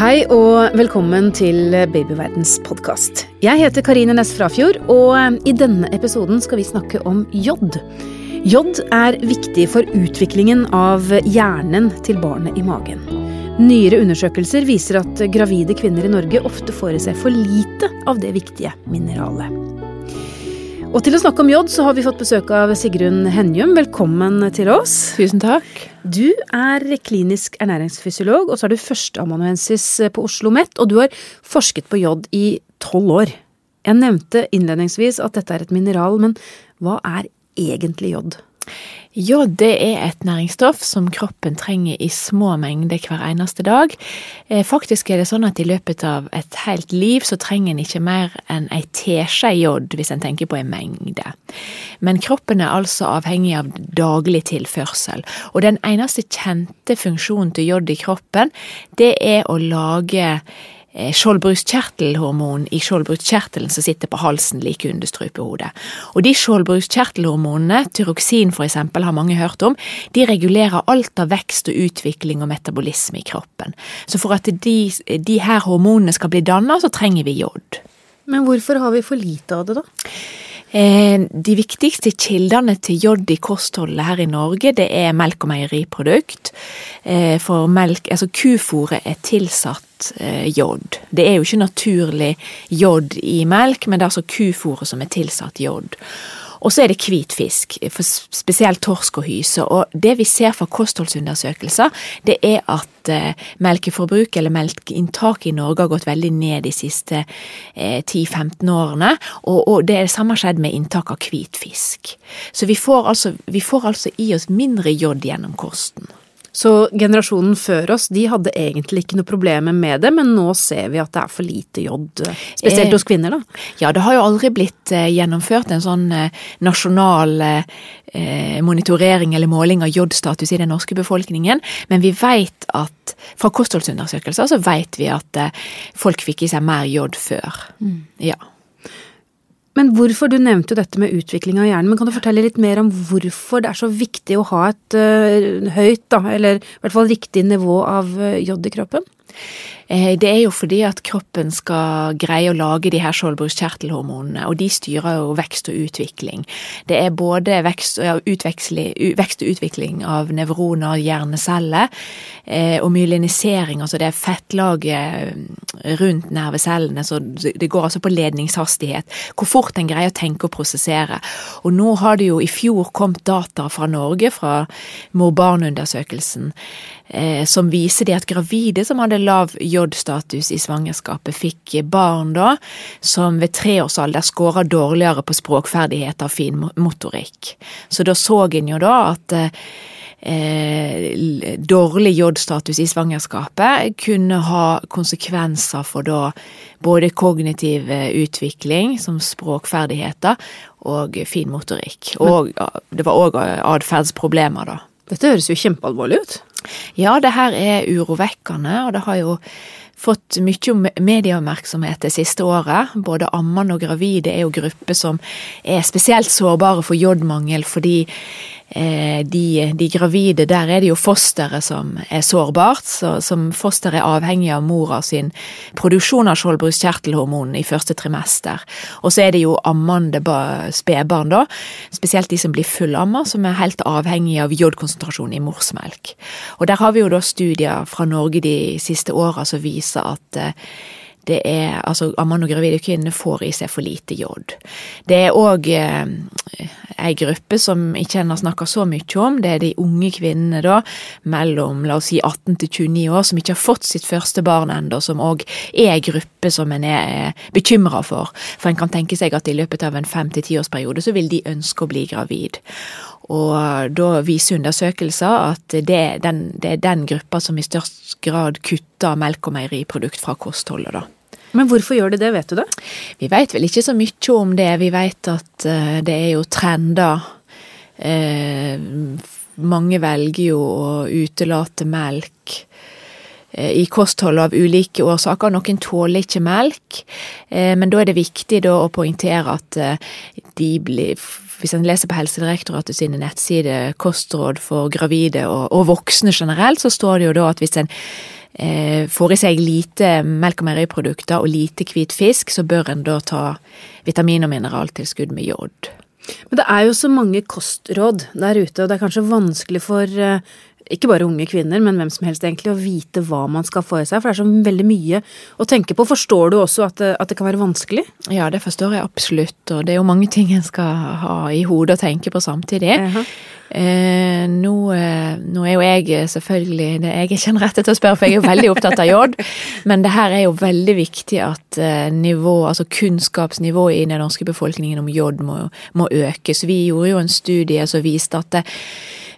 Hei og velkommen til Babyverdens podkast. Jeg heter Karine Næss Frafjord, og i denne episoden skal vi snakke om jod. Jod er viktig for utviklingen av hjernen til barnet i magen. Nyere undersøkelser viser at gravide kvinner i Norge ofte får i seg for lite av det viktige mineralet. Og til å snakke om jod, så har vi fått besøk av Sigrun Henjum. Velkommen til oss. Tusen takk. Du er klinisk ernæringsfysiolog, og så er du førsteamanuensis på Oslo OsloMet, og du har forsket på jod i tolv år. Jeg nevnte innledningsvis at dette er et mineral, men hva er egentlig jod? Jod det er et næringsstoff som kroppen trenger i små mengder hver eneste dag. Eh, faktisk er det sånn at i løpet av et helt liv så trenger en ikke mer enn ei teskje jod, hvis en tenker på en mengde. Men kroppen er altså avhengig av daglig tilførsel, og den eneste kjente funksjonen til jod i kroppen, det er å lage skjoldbruskkjertelhormon i skjoldbruskkjertelen som sitter på halsen like under strupehodet. Og de skjoldbruskkjertelhormonene, tyroksin for eksempel, har mange hørt om, de regulerer alt av vekst og utvikling og metabolisme i kroppen. Så for at de, de her hormonene skal bli danna, så trenger vi jod. Men hvorfor har vi for lite av det, da? Eh, de viktigste kildene til jod i kostholdet her i Norge, det er melk og meieriprodukt. Eh, for melk, altså kufòret er tilsatt eh, jod. Det er jo ikke naturlig jod i melk, men det er altså kufòret som er tilsatt jod. Og så er det hvitfisk, spesielt torsk og hyse. Og det vi ser fra kostholdsundersøkelser, det er at eh, melkeforbruk eller melkeinntaket i Norge har gått veldig ned de siste eh, 10-15 årene. Og, og, det er det samme skjedd med inntak av hvitfisk. Så vi får, altså, vi får altså i oss mindre jod gjennom kosten. Så generasjonen før oss de hadde egentlig ikke noe problemer med det, men nå ser vi at det er for lite jod, spesielt eh, hos kvinner, da? Ja, det har jo aldri blitt eh, gjennomført en sånn eh, nasjonal monitorering eller måling av jodstatus i den norske befolkningen, men vi vet at fra kostholdsundersøkelser så vet vi at folk fikk i seg mer jod før. Mm. Ja. Men hvorfor, Du nevnte jo dette med utvikling av hjernen, men kan du fortelle litt mer om hvorfor det er så viktig å ha et uh, høyt, da, eller i hvert fall riktig nivå av uh, jod i kroppen? Eh, det er jo fordi at kroppen skal greie å lage de her skjoldbruskkjertelhormonene, og de styrer jo vekst og utvikling. Det er både vekst, ja, vekst og utvikling av nevroner, hjerneceller, eh, og myelinisering, altså det er fettlaget eh, rundt nervecellene, så det går altså på ledningshastighet. Hvor fort en greier å tenke og prosessere. Og nå har det jo i fjor kommet data fra Norge, fra mor-barn-undersøkelsen, som viser det at gravide som hadde lav jod J-status i svangerskapet, fikk barn da, som ved tre års alder scora dårligere på språkferdigheter og fin motorikk. Så da så en jo da at eh, dårlig J-status i svangerskapet kunne ha konsekvenser for da både kognitiv eh, utvikling, som språkferdigheter, og fin motorikk. Og det var òg atferdsproblemer, da. Dette høres jo kjempealvorlig ut. Ja, det her er urovekkende, og det har jo fått mye medieoppmerksomhet det siste året. Både ammende og gravide er jo grupper som er spesielt sårbare for jodmangel fordi de, de, gravide, der er det jo fosteret som er sårbart. Så, som foster er avhengig av mora sin produksjon av skjoldbruskkjertelhormon i første trimester. Og så er det jo ammende spedbarn, da, spesielt de som blir fullamma, som er helt avhengig av jodkonsentrasjon i morsmelk. Og der har vi jo da studier fra Norge de siste åra som viser at eh, det er altså ammende og gravide kvinner får i seg for lite jod. Det er òg eh, ei gruppe som ikke en har snakka så mye om, det er de unge kvinnene da, mellom la oss si 18 til 29 år, som ikke har fått sitt første barn ennå, som òg er ei gruppe som en er bekymra for. For en kan tenke seg at i løpet av en fem til tiårsperiode så vil de ønske å bli gravid. Og da viser undersøkelser at det er den, det er den gruppa som i størst grad kutter melk- og meieriprodukt fra kostholdet, da. Men hvorfor gjør de det, vet du det? Vi vet vel ikke så mye om det. Vi vet at uh, det er jo trender. Uh, mange velger jo å utelate melk uh, i kosthold av ulike årsaker. Noen tåler ikke melk, men da er det viktig å poengtere at de blir hvis en leser på Helsedirektoratet sine nettsider kostråd for gravide og, og, voksne generelt, så står det jo da at hvis en eh, får i seg lite melk- og meieriprodukter og lite hvit fisk, så bør en da ta vitamin- og mineraltilskudd med jod. Men det er jo så mange kostråd der ute, og det er kanskje vanskelig for eh, ikke bare unge kvinner, men hvem som helst egentlig, å vite hva man skal få i seg. For det er så veldig mye å tenke på. Forstår du også at det, at det kan være vanskelig? Ja, det forstår jeg absolutt, og det er jo mange ting en skal ha i hodet og tenke på samtidig. Uh -huh. Eh, nå, eh, nå, er jo jeg selvfølgelig Jeg er ikke den rette til å spørre, for jeg er jo veldig opptatt av jod. Men det her er jo veldig viktig at eh, nivå, altså kunnskapsnivået i den norske befolkningen om jod må, må økes. Vi gjorde jo en studie som viste at det,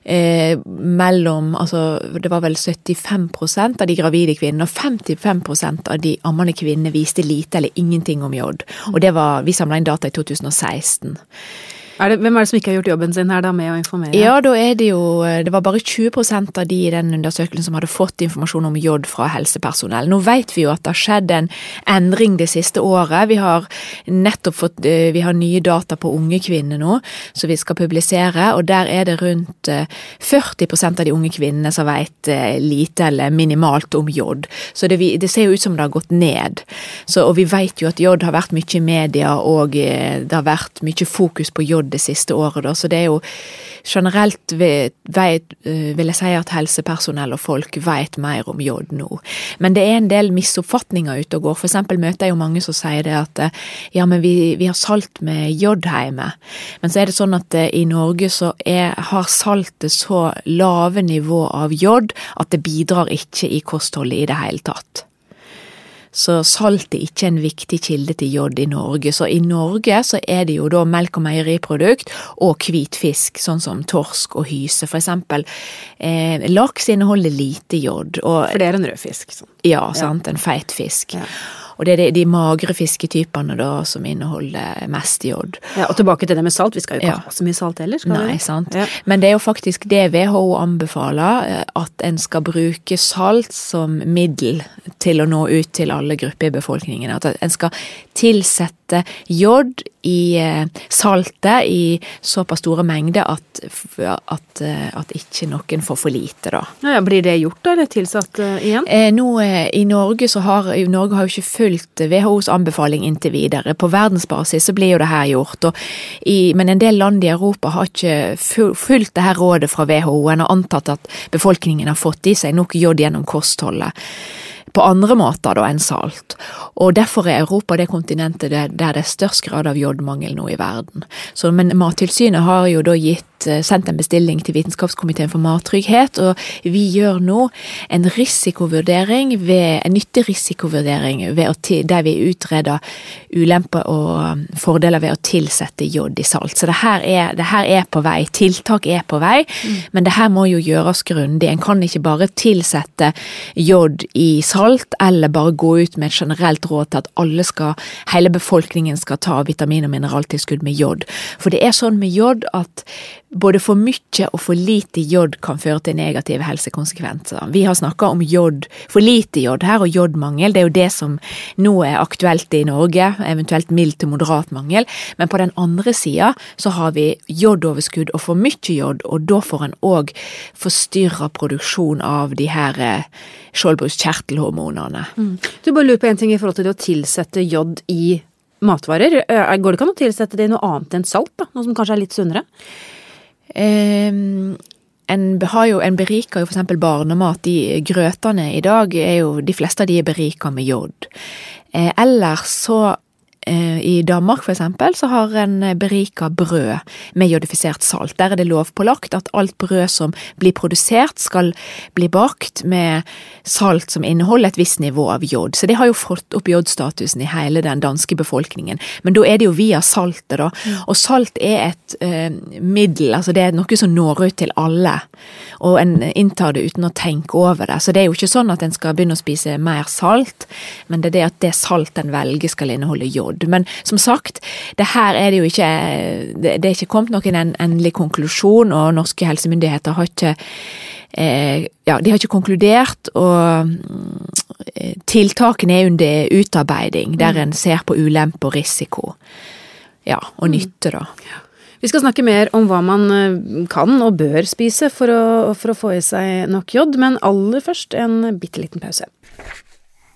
eh, mellom altså Det var vel 75% av de gravide kvinnene og 55% av de ammende kvinnene viste lite eller ingenting om jod. Og det var, Vi samla inn data i 2016. Er det, hvem er det som ikke har gjort jobben sin her da med å informere? Ja, da er det jo Det var bare 20% av de i den undersøkelsen som hadde fått informasjon om jod fra helsepersonell. Nå vet vi jo at det har skjedd en endring det siste året. Vi har nettopp fått eh, Vi har nye data på unge kvinner nå som vi skal publisere, og der er det rundt 40 eh, av de unge kvinnene som vet eh, lite eller minimalt om jod. Så det, det ser jo ut som det har gått ned. Så, og vi vet jo at jod har vært mye i media, og det har vært mye fokus på jod det siste året, da. Så det er jo generelt vet, eh, vil jeg si at helsepersonell og folk vet mer om jod nå. Men det er en del misoppfatninger ute og går. For eksempel møter jeg jo mange som sier det at eh, ja, men vi, vi har salt med jod hjemme. Men så er det sånn at eh, i Norge så er, har saltet så lave nivå av jod at det bidrar ikke i kostholdet i det hele tatt. Så salt er ikke en viktig kilde til jod i Norge. Så i Norge så er det jo da melk- og meieriprodukt og hvit fisk, sånn som torsk og hyse. For eksempel eh, laks inneholder lite jod. Og, For det er en rød fisk? Sånn. Ja, sant. En feit fisk. Ja. Og det er de, de magre fisketypene da som inneholder mest jod. Ja, Og tilbake til det med salt, vi skal jo ikke ja. ha så mye salt heller, skal Nei, vi? sant. Ja. Men det er jo faktisk det WHO anbefaler, eh, at en skal bruke salt som middel til å nå ut til alle grupper i befolkningen. At en skal tilsette jod i eh, saltet i såpass store mengder at, at, eh, at, ikke noen får for lite, da. Ja, blir det gjort, da, eller tilsatt uh, igjen? Eh, nå, I Norge så har Norge har jo ikke fulgt WHOs anbefaling inntil videre. På verdensbasis så blir jo det her gjort, i, men en del land i Europa har ikke fulgt det her rådet fra WHO. En har antatt at befolkningen har fått i seg nok jod gjennom kostholdet på andre måter da enn salt. Og derfor er Europa det kontinentet der det er størst grad av jodmangel nå i verden. Så, men Mattilsynet har jo da gitt Eh, sendt en bestilling til Vitenskapskomiteen for mattrygghet, og vi gjør nå en risikovurdering ved, en nyttig risikovurdering å, der vi utreder ulemper og um, fordeler ved å tilsette jod i salt. Så det her er, det her er på vei, tiltak er på vei, mm. men det her må jo gjøres grundig. En kan ikke bare tilsette jod i salt, eller bare gå ut med et generelt råd til at alle skal, hele befolkningen skal ta vitamin- og mineraltilskudd med jod. For det er sånn med jod at både for mye og for lite jod kan føre til negative helsekonsekvenser. Vi har snakka om jod, for lite jod her, og jodmangel. Det er jo det som nå er aktuelt i Norge, eventuelt mild til moderat mangel. Men på den andre sida så har vi jodoverskudd og for mye jod, og da får en òg forstyrra produksjon av de her eh, skjoldbruskkjertelhormonene. Mm. Du bare lurer på en ting i forhold til det å tilsette jod i matvarer. Eh, går det ikke an å tilsette det i noe annet enn salt, da? Noe som kanskje er litt sunnere? Um, en, jo, en beriker jo for eksempel barnemat. De grøtene i dag er jo De fleste av de er berika med jod. Eh, ellers så I Danmark for eksempel, så har en berika brød med jodifisert salt. Der er det lovpålagt at alt brød som blir produsert skal bli bakt med salt som inneholder et visst nivå av jod. Så det har jo fått opp jodstatusen i hele den danske befolkningen. Men da er det jo via saltet, da. Mm. Og salt er et eh, middel, altså det er noe som når ut til alle. Og en inntar det uten å tenke over det. Så det er jo ikke sånn at en skal begynne å spise mer salt, men det er det at det salt en velger skal inneholde jod nådd. Men som sagt, det her er det jo ikke Det, er ikke kommet noen endelig konklusjon, og norske helsemyndigheter har ikke eh, ja, de har ikke konkludert, og eh, tiltakene er under utarbeiding, der en ser på ulempe og risiko. Ja, og mm. nytte, da. Vi skal snakke mer om hva man eh, kan og bør spise for å, for å få i seg nok jod, men aller først en bitte liten pause.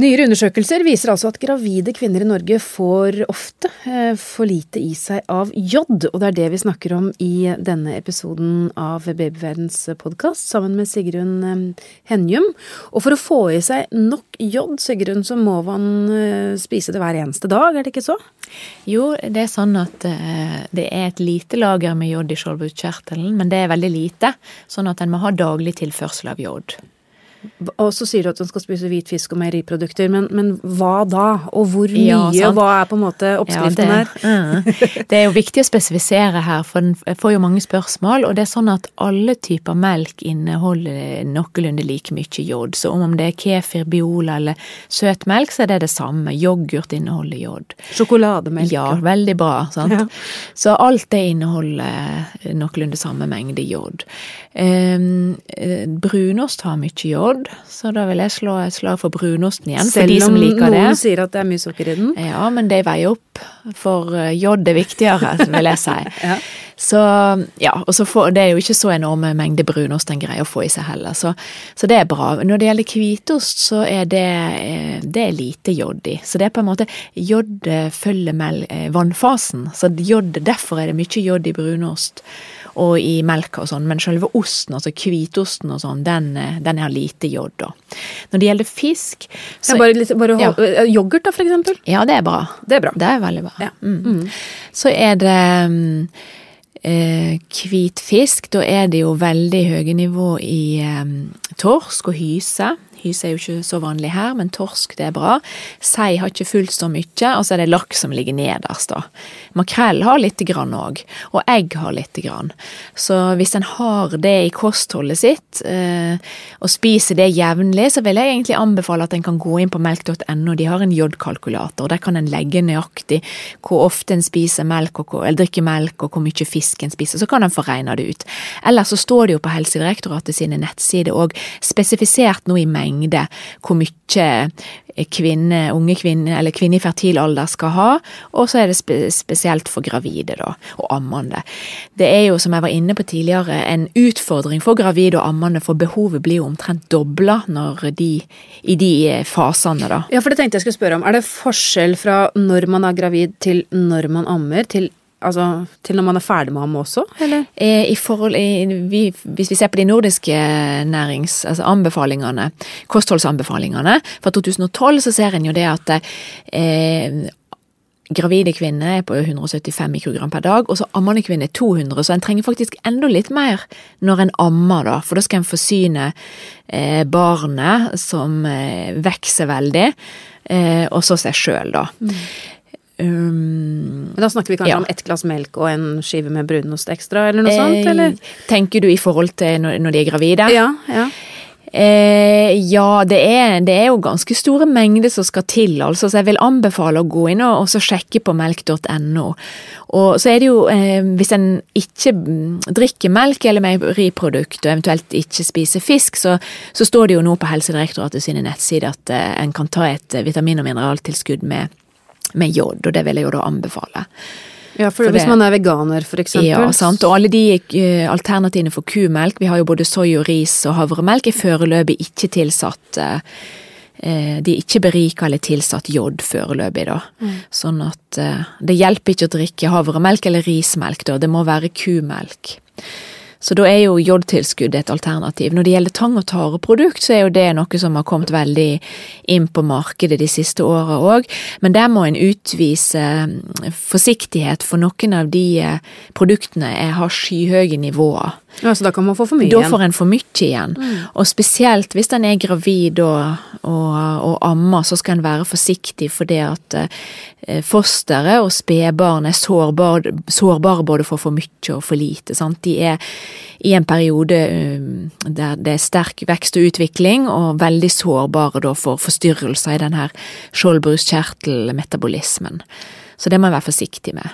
Nyere undersøkelser viser altså at gravide kvinner i Norge får ofte eh, for lite i seg av jod, og det er det vi snakker om i denne episoden av Babyverdens podkast sammen med Sigrun eh, Henjum. Og for å få i seg nok jod, Sigrun, så må man eh, spise det hver eneste dag, er det ikke så? Jo, det er sånn at det er et lite lager med jod i skjoldbruskkjertelen, men det er veldig lite, sånn at en må ha daglig tilførsel av jod. Og så sier du at hun skal spise hvit fisk og meieriprodukter, men, men, hva da? Og hvor mye? Ja, hva er på en måte oppskriften ja, det, her? det er jo viktig å spesifisere her, for den får jo mange spørsmål. Og det er sånn at alle typer melk inneholder noenlunde like mye jod. Så om det er kefir, biola eller søtmelk, så er det det samme. Yoghurt inneholder jod. Sjokolademelk. Ja, veldig bra. sant? Ja. Så alt det inneholder noenlunde samme mengde jod. Um, brunost har mye jod lodd, så da vil jeg slå et slag for brunosten igjen. Selv om noen sier at det er mye sukker i den? Ja, men det veier opp, for eh, jod er viktigere, vil jeg si. ja. Så ja, og så får, det er jo ikke så enorme mengder brunost en greier å få i seg heller, så, så, det er bra. Når det gjelder hvitost, så er det, eh, det er lite jod i. Så det er på en måte Jod følger eh, vannfasen, så jod, derfor er det mye jod i brunost og i melka og sånn, men selve osten, altså hvitosten og sånn, den, eh, den har lite jod, da. Når det gjelder fisk så, ja, bare, litt, bare ja. Yoghurt, da, for eksempel? Ja, det er bra. Det er bra. Det er veldig bra. Ja. Mm. Mm. Så er det mm, hvit fisk, da er det jo veldig høye nivå i eh, torsk og hyse. Hyse er jo ikke så vanlig her, men torsk det er bra. Sei har ikke fullt så mye, og så er det laks som ligger nederst, da. Makrell har lite grann òg, og egg har lite grann. Så hvis en har det i kostholdet sitt, eh, og spiser det jevnlig, så vil jeg egentlig anbefale at en kan gå inn på melk.no, de har en jodkalkulator, der kan en legge nøyaktig hvor ofte en spiser melk, og, eller drikker melk, og hvor mye fisk en spiser, så kan en få regna det ut. Eller så står det jo på Helsedirektoratet sine nettsider òg spesifisert noe i mengde mengde hvor mye kvinne, unge kvinner eller kvinner i fertil alder skal ha, og så er det spe spesielt for gravide da, og ammende. Det er jo, som jeg var inne på tidligere, en utfordring for gravide og ammende, for behovet blir jo omtrent dobla i de fasene, da. Ja, for det tenkte jeg skulle spørre om. Er det forskjell fra når man er gravid til når man ammer, til altså, til når man er ferdig med ham også, eller? Eh, I forhold, i, vi, hvis vi ser på de nordiske nærings... Altså anbefalingene, kostholdsanbefalingene fra 2012, så ser en jo det at eh, Gravide kvinner er på 175 mikrogram per dag, og så ammende kvinner 200, så en trenger faktisk enda litt mer når en ammer, da, for da skal en forsyne eh, barnet som eh, vokser veldig, eh, og så seg sjøl, da. Mm. Um, da snakker vi kanskje ja. om ett glass melk og en skive med brunost ekstra, eller noe sånt? Eller? Tenker du i forhold til når, når de er gravide? Ja, ja. Eh, ja, det er, det er, jo ganske store mengder som skal til, altså, så jeg vil anbefale å gå inn og, og sjekke på melk.no. Og så er det jo, eh, hvis en ikke drikker melk eller meieriprodukt, og eventuelt ikke spiser fisk, så, så, står det jo nå på Helsedirektoratet sine nettsider at eh, en kan ta et vitamin- og mineraltilskudd med med jod, og det vil jeg jo da anbefale. Ja, for, for hvis det, man er veganer, for eksempel. Ja, sant. Og alle de uh, alternativene for kumelk, vi har jo både soy og ris og havremelk, er foreløpig ikke tilsatt uh, De er ikke berika eller tilsatt jod foreløpig, da. Mm. Sånn at uh, det hjelper ikke å drikke havremelk eller rismelk, da. Det må være kumelk. Så da er jo jodtilskudd et alternativ. Når det gjelder tang- og tareprodukt, så er jo det noe som har kommet veldig inn på markedet de siste åra òg, men der må en utvise mm, forsiktighet, for noen av de eh, produktene har skyhøye nivåer. Ja, Så da kan man få for mye igjen? Da får en for mye igjen. Mm. Og spesielt hvis en er gravid og og, og ammer, så skal en være forsiktig fordi at eh, fosteret og spedbarn er sårbare, sårbar både for for mye og for lite. Sant? De er i en periode um, der det er sterk vekst og utvikling, og veldig sårbare da for forstyrrelser i denne skjoldbruskkjertelmetabolismen. Så det må man være forsiktig med.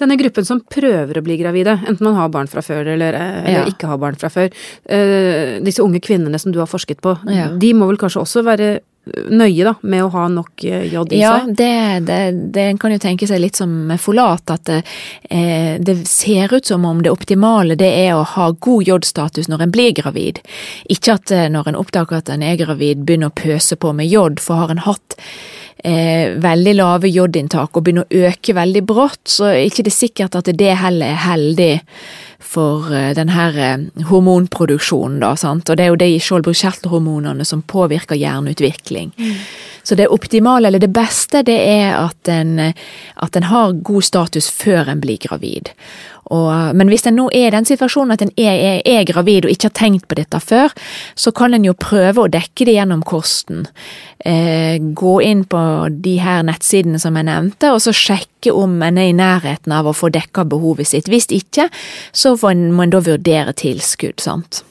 Denne gruppen som prøver å bli gravide, enten man har barn fra før eller, eller Ja. ikke har barn fra før, eh, disse unge kvinnene som du har forsket på, Ja. de må vel kanskje også være nøye da, med å ha nok eh, jod i Ja, det, det, det kan jo tenke seg litt som med folat, at det, eh, det ser ut som om det optimale det er å ha god jodstatus når en blir gravid. Ikke at eh, når en oppdager at en er gravid, begynner å pøse på med jod, for har en hatt eh, veldig lave jodinntak og begynner å øke veldig brått, så er ikke det sikkert at det heller er heldig for eh, den her eh, hormonproduksjonen, da, sant. Og det er jo de skjoldbruskkjertelhormonene som påvirker hjerneutvikling. Så det optimale, eller det beste, det er at en, eh, at en har god status før en blir gravid. Og, men hvis en nå er i den situasjonen at en er, er, er gravid og ikke har tenkt på dette før, så kan en jo prøve å dekke det gjennom kosten. Eh, gå inn på de her nettsidene som jeg nevnte, og så sjekke om en er i nærheten av å få dekka behovet sitt. Hvis ikke, så får en, må en da vurdere tilskudd, sant.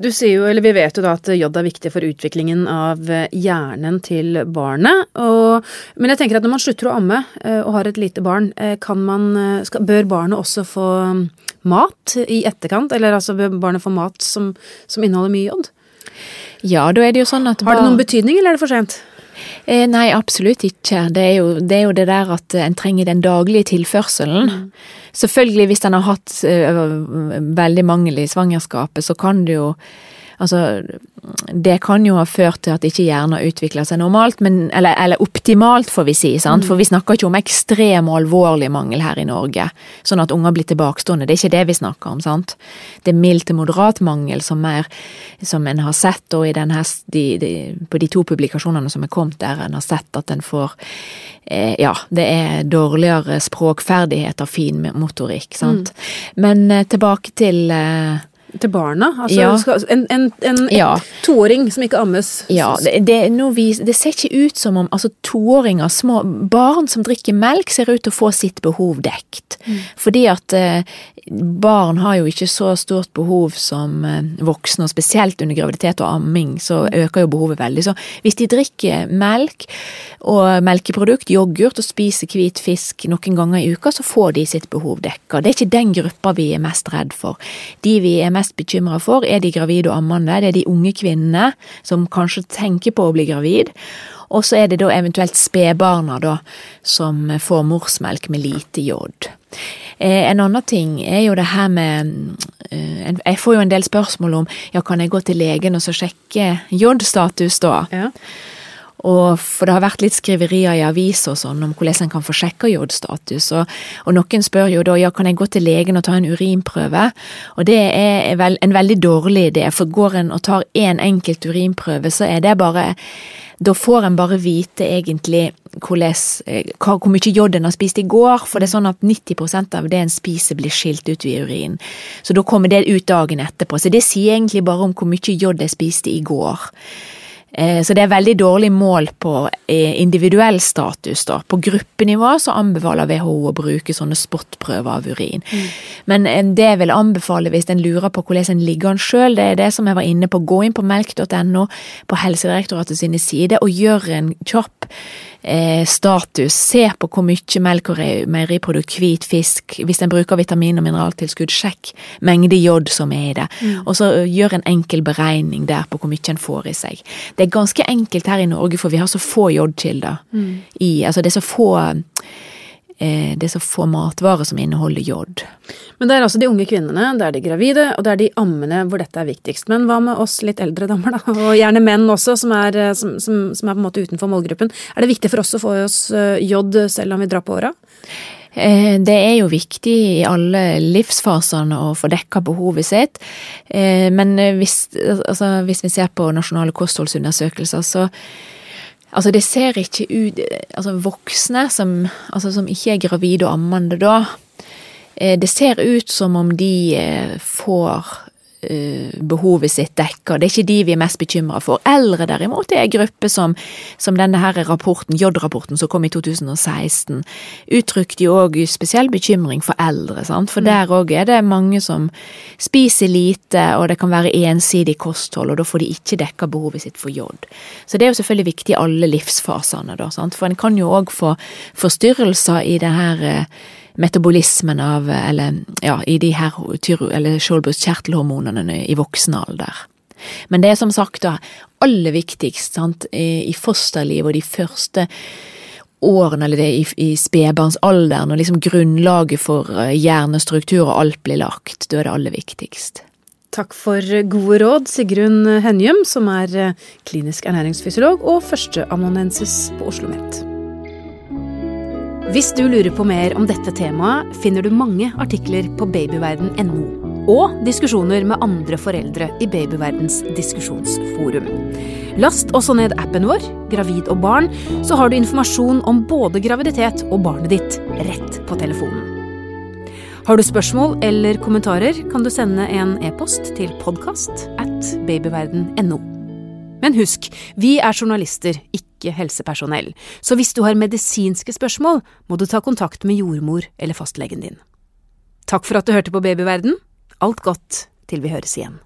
Du sier jo, eller Vi vet jo da at jod er viktig for utviklingen av eh, hjernen til barnet. Og, men jeg tenker at når man slutter å amme eh, og har et lite barn, eh, kan man, skal, bør barnet også få mm, mat i etterkant? Eller altså bør barnet få mat som, som inneholder mye jod? Ja, da er det jo sånn at Har det noen betydning, eller er det for sent? Eh, nei, absolutt ikke. Det er, jo, det er jo det der at en trenger den daglige tilførselen. Selvfølgelig, hvis en har hatt eh, veldig mangel i svangerskapet, så kan det jo Altså, det kan jo ha ført til at ikke hjernen har utvikla seg normalt, men, eller, eller optimalt, får vi si. sant? For vi snakker ikke om ekstrem og alvorlig mangel her i Norge, sånn at unger blir tilbakestående. Det er ikke det vi snakker om, sant. Det er mild til moderat mangel som, er, som en har sett, og i den de, de, på de to publikasjonene som er kommet der, en har sett at en får eh, Ja, det er dårligere språkferdigheter, fin motorikk, sant. Men eh, tilbake til eh, Til barna? Altså, Ja. skal, en en, en Ja. toåring som ikke ammes? Ja, det, det, vi, det ser ikke ut som om altså toåringer, små barn som drikker melk, ser ut til å få sitt behov dekt. Fordi at eh, barn har jo ikke så stort behov som eh, voksne, og spesielt under graviditet og amming, så øker jo behovet veldig. Så hvis de drikker melk og melkeprodukt, yoghurt, og spiser hvit fisk noen ganger i uka, så får de sitt behov dekka. Det er ikke den gruppa vi er mest redd for. De vi er mest bekymra for, er de gravide og ammende. Det er de unge kvinnene som kanskje tenker på å bli gravid. Og så er det da eventuelt spedbarna som får morsmelk med lite jod. Eh, en annen ting er jo det her med eh, Jeg får jo en del spørsmål om ja, kan jeg gå til legen og så sjekke jodstatus da? Ja. Og for det har vært litt skriverier i aviser og sånn om hvordan en kan få sjekka jodstatus. Og, og noen spør jo da ja, kan jeg gå til legen og ta en urinprøve. Og det er vel, en veldig dårlig idé, for går en og tar én en enkelt urinprøve, så er det bare da får en bare vite egentlig eh, hvor mye jod en har spist i går, for det er sånn at 90% av det en spiser blir skilt ut i urin. Så da kommer det ut dagen etterpå. Så det sier egentlig bare om hvor mye jod jeg spiste i går. Eh, Så det er veldig dårlig mål på eh, individuell status. da. På gruppenivå så anbefaler WHO å bruke sånne spotprøver av urin. Men eh, det jeg vil anbefale hvis en lurer på hvordan en ligger an sjøl, det er det som jeg var inne på. Gå inn på melk.no, på Helsedirektoratet sine sider, og gjør en kjapp eh, status. Se på hvor mye melk og meieriprodukt, hvit fisk, hvis en bruker vitamin- og mineraltilskudd, sjekk mengde jod som er i det. Og så gjør en enkel beregning der på hvor mye en får i seg. Det er ganske enkelt her i Norge, for vi har så få jodkilder. I, altså det er så få eh, det er så få matvarer som inneholder jod. Men det er altså de unge kvinnene, det er de gravide, og det er de ammende hvor dette er viktigst. Men hva med oss litt eldre damer, da? Og gjerne menn også, som er, eh, som, som, som er på en måte utenfor målgruppen. Er det viktig for oss å få i oss eh, jod selv om vi drar på åra? Eh, Det er jo viktig i alle livsfasene å få dekka behovet sitt, Eh, men eh, hvis, altså, hvis vi ser på nasjonale kostholdsundersøkelser, så Altså, det ser ikke ut Altså, voksne som, altså, som ikke er gravide og ammende da, eh, det ser ut som om de eh, får behovet sitt dekka. Det er ikke de vi er mest bekymra for. Eldre derimot er en gruppe som, som denne her rapporten, J-rapporten som kom i 2016, uttrykte jo òg spesiell bekymring for eldre. Sant? For mm. der òg er det mange som spiser lite, og det kan være ensidig kosthold, og da får de ikke dekka behovet sitt for jod. Så det er jo selvfølgelig viktig i alle livsfasene, da, sant? for en kan jo òg få forstyrrelser i det her uh, metabolismen av Eller ja, i de her eller Skjoldbus kjertelhormonene i voksen alder. Men det er som sagt da aller viktigst sant, i fosterlivet og de første årene, eller det i, i spedbarnsalderen, og liksom grunnlaget for eh, hjernestruktur og alt blir lagt. Da er det aller viktigst. Takk for gode råd, Sigrun Henjum, som er eh, klinisk ernæringsfysiolog og førsteamanuensis på Oslo OsloMet. Hvis du lurer på mer om dette temaet, finner du mange artikler på babyverden.no. Og diskusjoner med andre foreldre i Babyverdens diskusjonsforum. Last også ned appen vår, Gravid og barn, så har du informasjon om både graviditet og barnet ditt rett på telefonen. Har du spørsmål eller kommentarer, kan du sende en e-post til podkast at babyverden.no. Men husk, vi er journalister, ikke helsepersonell, så hvis du har medisinske spørsmål, må du ta kontakt med jordmor eller fastlegen din. Takk for at du hørte på Babyverden. Alt godt til vi høres igjen.